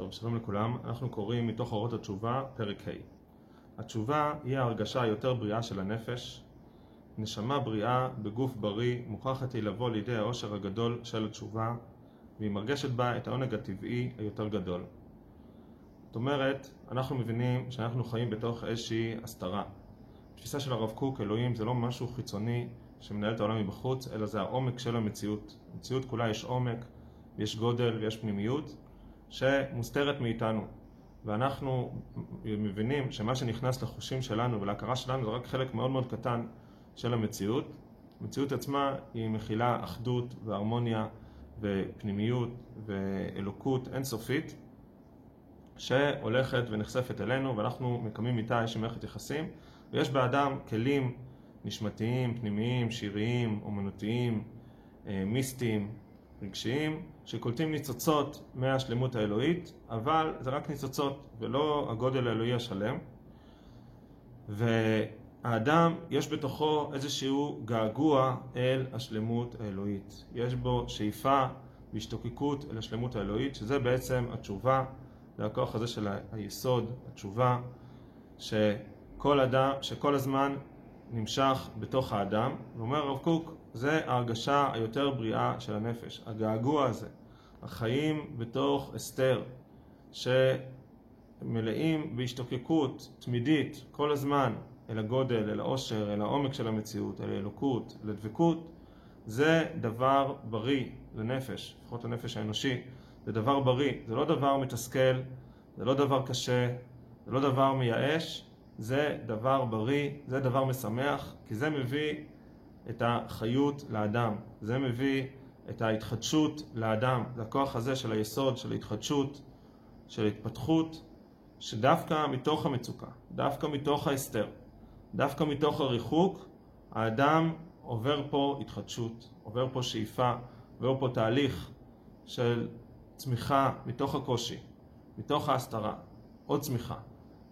טוב, שלום לכולם. אנחנו קוראים מתוך אורות התשובה, פרק ה'. התשובה היא ההרגשה היותר בריאה של הנפש. נשמה בריאה בגוף בריא מוכרחת היא לבוא לידי העושר הגדול של התשובה, והיא מרגשת בה את העונג הטבעי היותר גדול. זאת אומרת, אנחנו מבינים שאנחנו חיים בתוך איזושהי הסתרה. התפיסה של הרב קוק, אלוהים, זה לא משהו חיצוני שמנהל את העולם מבחוץ, אלא זה העומק של המציאות. במציאות כולה יש עומק, יש גודל ויש פנימיות, שמוסתרת מאיתנו. ואנחנו מבינים שמה שנכנס לחושים שלנו ולהכרה שלנו זה רק חלק מאוד מאוד קטן של המציאות. המציאות עצמה היא מכילה אחדות והרמוניה ופנימיות ואלוקות אינסופית שהולכת ונחשפת אלינו ואנחנו מקיימים איתה איזושהי מערכת יחסים ויש באדם כלים נשמתיים, פנימיים, שיריים, אומנותיים, אה, מיסטיים, רגשיים, שקולטים ניצוצות מהשלמות האלוהית, אבל זה רק ניצוצות ולא הגודל האלוהי השלם. והאדם, יש בתוכו איזשהו געגוע אל השלמות האלוהית. יש בו שאיפה והשתוקקות אל השלמות האלוהית, שזה בעצם התשובה, זה הכוח הזה של היסוד, התשובה, שכל אדם, שכל הזמן נמשך בתוך האדם, ואומר הרב קוק, זה ההרגשה היותר בריאה של הנפש, הגעגוע הזה, החיים בתוך אסתר, שמלאים בהשתוקקות תמידית כל הזמן אל הגודל, אל העושר, אל העומק של המציאות, אל האלוקות, אל הדבקות, זה דבר בריא לנפש, לפחות לנפש האנושי, זה דבר בריא, זה לא דבר מתסכל, זה לא דבר קשה, זה לא דבר מייאש, זה דבר בריא, זה דבר משמח, כי זה מביא את החיות לאדם, זה מביא את ההתחדשות לאדם, זה הכוח הזה של היסוד, של ההתחדשות, של ההתפתחות, שדווקא מתוך המצוקה, דווקא מתוך ההסתר, דווקא מתוך הריחוק, האדם עובר פה התחדשות, עובר פה שאיפה, עובר פה תהליך של צמיחה מתוך הקושי, מתוך ההסתרה, עוד צמיחה,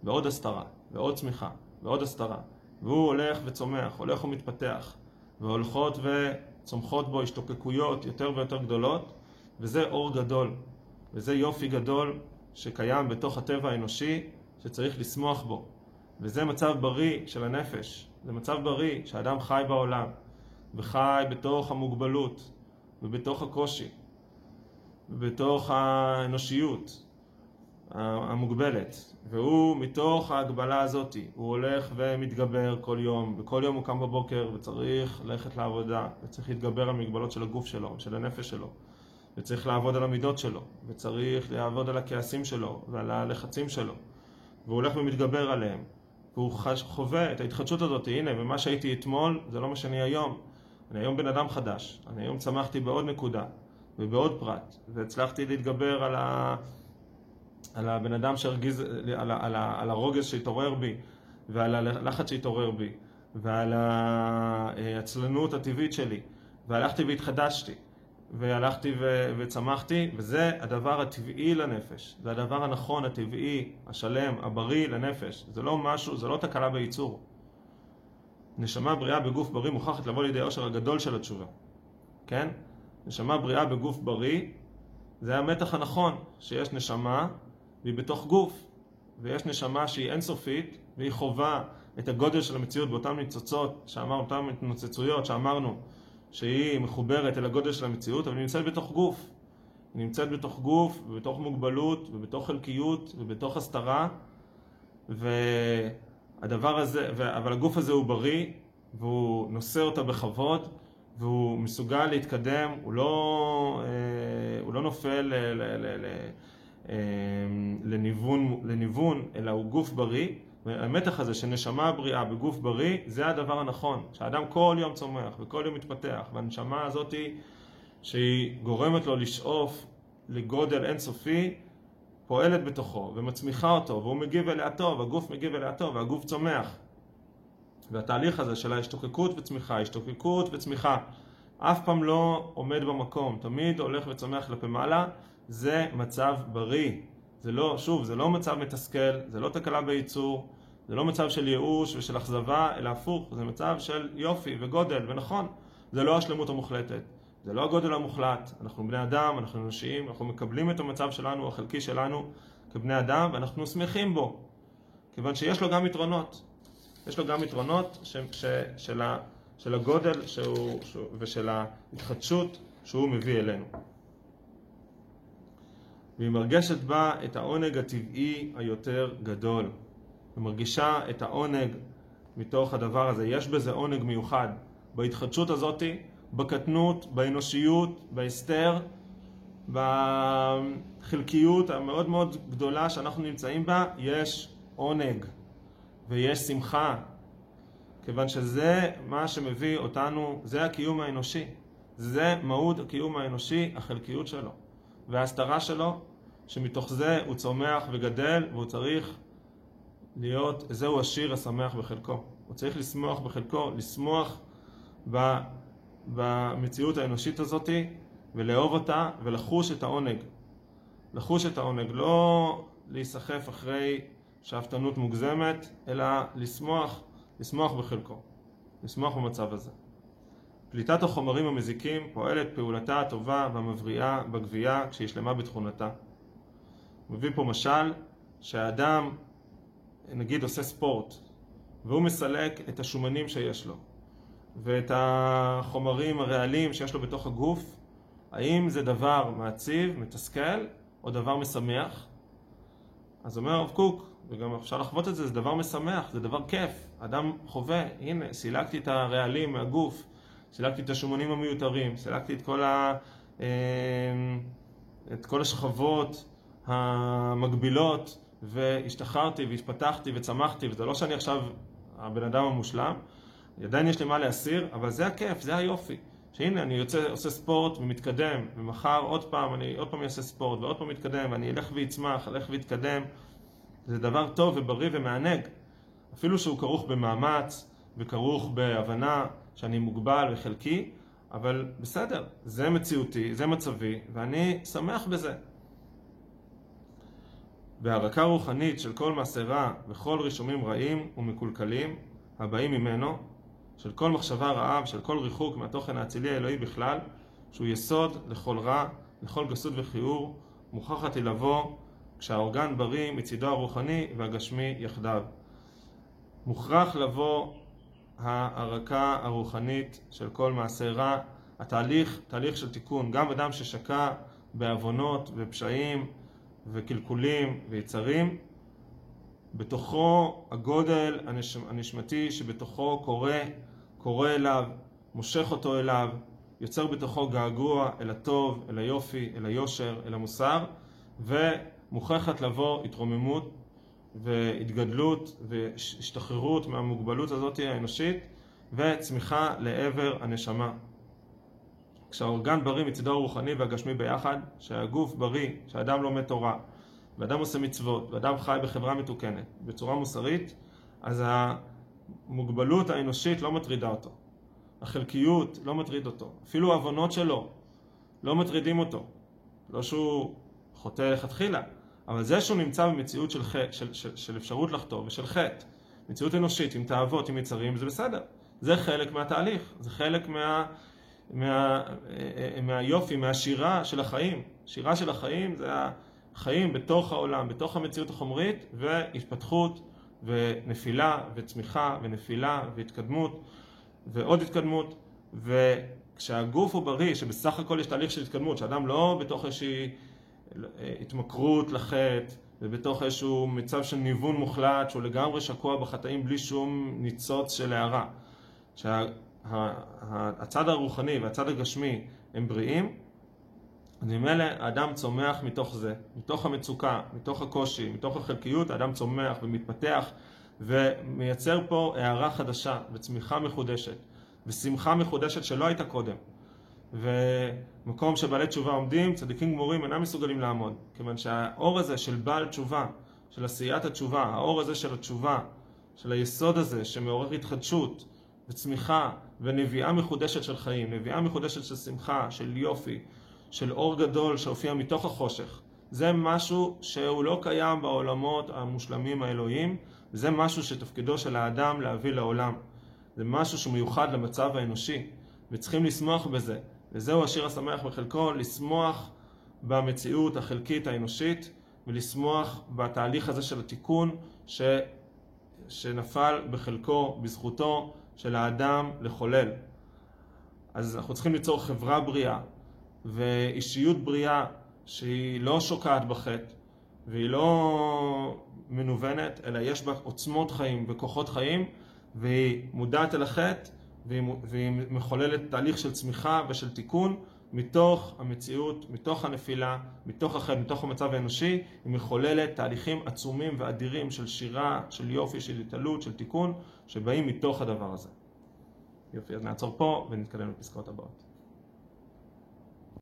ועוד הסתרה, ועוד צמיחה, ועוד הסתרה, והוא הולך וצומח, הולך ומתפתח, והולכות וצומחות בו השתוקקויות יותר ויותר גדולות, וזה אור גדול, וזה יופי גדול שקיים בתוך הטבע האנושי שצריך לשמוח בו, וזה מצב בריא של הנפש, זה מצב בריא שאדם חי בעולם, וחי בתוך המוגבלות, ובתוך הקושי, ובתוך האנושיות, המוגבלת, והוא מתוך ההגבלה הזאת, הוא הולך ומתגבר כל יום, וכל יום הוא קם בבוקר וצריך ללכת לעבודה, וצריך להתגבר על מגבלות של הגוף שלו, של הנפש שלו, וצריך לעבוד על המידות שלו, וצריך לעבוד על הכעסים שלו ועל הלחצים שלו, והוא הולך ומתגבר עליהם, והוא חווה את ההתחדשות הזאת, הנה, ומה שהייתי אתמול זה לא מה שאני היום, אני היום בן אדם חדש, אני היום צמחתי בעוד נקודה ובעוד פרט, והצלחתי להתגבר על ה... על הבן אדם שהרגיז, על, על, על הרוגז שהתעורר בי, ועל הלחץ שהתעורר בי, ועל העצלנות הטבעית שלי, והלכתי והתחדשתי, והלכתי ו, וצמחתי, וזה הדבר הטבעי לנפש, זה הדבר הנכון, הטבעי, השלם, הבריא לנפש, זה לא משהו, זה לא תקלה בייצור. נשמה בריאה בגוף בריא מוכרחת לבוא לידי העושר הגדול של התשובה, כן? נשמה בריאה בגוף בריא זה המתח הנכון, שיש נשמה והיא בתוך גוף, ויש נשמה שהיא אינסופית, והיא חווה את הגודל של המציאות באותן ניצוצות, שאמר, אותן התנוצצויות שאמרנו, שהיא מחוברת אל הגודל של המציאות, אבל היא נמצאת בתוך גוף. היא נמצאת בתוך גוף, ובתוך מוגבלות, ובתוך חלקיות, ובתוך הסתרה, והדבר הזה, אבל הגוף הזה הוא בריא, והוא נושא אותה בכבוד, והוא מסוגל להתקדם, הוא לא, אה, הוא לא נופל ל, ל, ל, לניוון, לניוון, אלא הוא גוף בריא. והמתח הזה של נשמה בריאה בגוף בריא, זה הדבר הנכון. שהאדם כל יום צומח וכל יום מתפתח, והנשמה הזאת שהיא גורמת לו לשאוף לגודל אינסופי, פועלת בתוכו ומצמיחה אותו, והוא מגיב אליה טוב, הגוף מגיב אליה טוב, והגוף צומח. והתהליך הזה של ההשתוקקות וצמיחה, השתוקקות וצמיחה, אף פעם לא עומד במקום, תמיד הולך וצומח כלפי מעלה, זה מצב בריא. זה לא, שוב, זה לא מצב מתסכל, זה לא תקלה בייצור, זה לא מצב של ייאוש ושל אכזבה, אלא הפוך, זה מצב של יופי וגודל, ונכון, זה לא השלמות המוחלטת, זה לא הגודל המוחלט, אנחנו בני אדם, אנחנו אנושיים, אנחנו מקבלים את המצב שלנו, החלקי שלנו, כבני אדם, ואנחנו שמחים בו, כיוון שיש לו גם יתרונות. יש לו גם יתרונות ש, ש, של, ה, של הגודל שהוא, שהוא, ושל ההתחדשות שהוא מביא אלינו. והיא מרגשת בה את העונג הטבעי היותר גדול. היא מרגישה את העונג מתוך הדבר הזה. יש בזה עונג מיוחד. בהתחדשות הזאתי, בקטנות, באנושיות, בהסתר, בחלקיות המאוד מאוד גדולה שאנחנו נמצאים בה, יש עונג ויש שמחה, כיוון שזה מה שמביא אותנו, זה הקיום האנושי. זה מהות הקיום האנושי, החלקיות שלו. וההסתרה שלו, שמתוך זה הוא צומח וגדל, והוא צריך להיות, זהו השיר השמח בחלקו. הוא צריך לשמוח בחלקו, לשמוח במציאות האנושית הזאת, ולאהוב אותה, ולחוש את העונג. לחוש את העונג, לא להיסחף אחרי שאפתנות מוגזמת, אלא לשמוח, לשמוח בחלקו, לשמוח במצב הזה. פליטת החומרים המזיקים פועלת פעולתה הטובה והמבריאה בגבייה כשהיא שלמה בתכונתה. מביא פה משל שהאדם, נגיד, עושה ספורט, והוא מסלק את השומנים שיש לו, ואת החומרים הרעלים שיש לו בתוך הגוף, האם זה דבר מעציב, מתסכל, או דבר משמח? אז אומר הרב קוק, וגם אפשר לחוות את זה, זה דבר משמח, זה דבר כיף. אדם חווה, הנה, סילקתי את הרעלים מהגוף, סילקתי את השומנים המיותרים, סילקתי את כל, ה, אה, את כל השכבות המקבילות, והשתחררתי והשפתחתי וצמחתי, וזה לא שאני עכשיו הבן אדם המושלם, עדיין יש לי מה להסיר, אבל זה הכיף, זה היופי. שהנה אני יוצא, עושה ספורט ומתקדם, ומחר עוד פעם אני עוד פעם אעשה ספורט ועוד פעם מתקדם, ואני אלך ויצמח, אלך ויתקדם. זה דבר טוב ובריא ומענג. אפילו שהוא כרוך במאמץ וכרוך בהבנה שאני מוגבל וחלקי, אבל בסדר, זה מציאותי, זה מצבי, ואני שמח בזה. והרקה רוחנית של כל מעשה רע וכל רישומים רעים ומקולקלים הבאים ממנו, של כל מחשבה רעה ושל כל ריחוק מהתוכן האצילי האלוהי בכלל, שהוא יסוד לכל רע, לכל גסות וכיעור, מוכרחת היא לבוא כשהאורגן בריא מצידו הרוחני והגשמי יחדיו. מוכרח לבוא ההרקה הרוחנית של כל מעשה רע, התהליך, תהליך של תיקון. גם אדם ששקע בעוונות ופשעים וקלקולים ויצרים, בתוכו הגודל הנשמתי שבתוכו קורא, קורא אליו, מושך אותו אליו, יוצר בתוכו געגוע אל הטוב, אל היופי, אל היושר, אל המוסר, ומוכרחת לבוא התרוממות והתגדלות והשתחררות מהמוגבלות הזאת האנושית וצמיחה לעבר הנשמה. כשהאורגן בריא מצידו הרוחני והגשמי ביחד, שהגוף בריא, שהאדם לומד תורה, ואדם עושה מצוות, ואדם חי בחברה מתוקנת, בצורה מוסרית, אז המוגבלות האנושית לא מטרידה אותו. החלקיות לא מטריד אותו. אפילו העוונות שלו לא מטרידים אותו. לא שהוא חוטא לכתחילה, אבל זה שהוא נמצא במציאות של, ח... של, של, של אפשרות לחטוא ושל חטא, מציאות אנושית עם תאוות, עם יצרים, זה בסדר. זה חלק מהתהליך, זה חלק מה... מה, מהיופי, מהשירה של החיים. שירה של החיים זה החיים בתוך העולם, בתוך המציאות החומרית, והתפתחות ונפילה וצמיחה ונפילה והתקדמות ועוד התקדמות. וכשהגוף הוא בריא, שבסך הכל יש תהליך של התקדמות, שאדם לא בתוך איזושהי התמכרות לחטא ובתוך איזשהו מצב של ניוון מוחלט שהוא לגמרי שקוע בחטאים בלי שום ניצוץ של הערה. שהצד הרוחני והצד הגשמי הם בריאים, אז ממילא האדם צומח מתוך זה, מתוך המצוקה, מתוך הקושי, מתוך החלקיות, האדם צומח ומתפתח ומייצר פה הערה חדשה וצמיחה מחודשת ושמחה מחודשת שלא הייתה קודם. ומקום שבעלי תשובה עומדים, צדיקים גמורים אינם מסוגלים לעמוד, כיוון שהאור הזה של בעל תשובה, של עשיית התשובה, האור הזה של התשובה, של היסוד הזה שמעורר התחדשות וצמיחה ונביאה מחודשת של חיים, נביאה מחודשת של שמחה, של יופי, של אור גדול שהופיע מתוך החושך. זה משהו שהוא לא קיים בעולמות המושלמים האלוהיים, זה משהו שתפקידו של האדם להביא לעולם. זה משהו שמיוחד למצב האנושי, וצריכים לשמוח בזה, וזהו השיר השמח בחלקו, לשמוח במציאות החלקית האנושית ולשמוח בתהליך הזה של התיקון ש... שנפל בחלקו, בזכותו של האדם לחולל. אז אנחנו צריכים ליצור חברה בריאה ואישיות בריאה שהיא לא שוקעת בחטא והיא לא מנוונת, אלא יש בה עוצמות חיים וכוחות חיים והיא מודעת אל החטא והיא, והיא מחוללת תהליך של צמיחה ושל תיקון מתוך המציאות, מתוך הנפילה, מתוך החטא, מתוך המצב האנושי, היא מחוללת תהליכים עצומים ואדירים של שירה, של יופי, של התעלות, של תיקון, שבאים מתוך הדבר הזה. יופי, אז נעצור פה ונתקדם לפסקאות הבאות.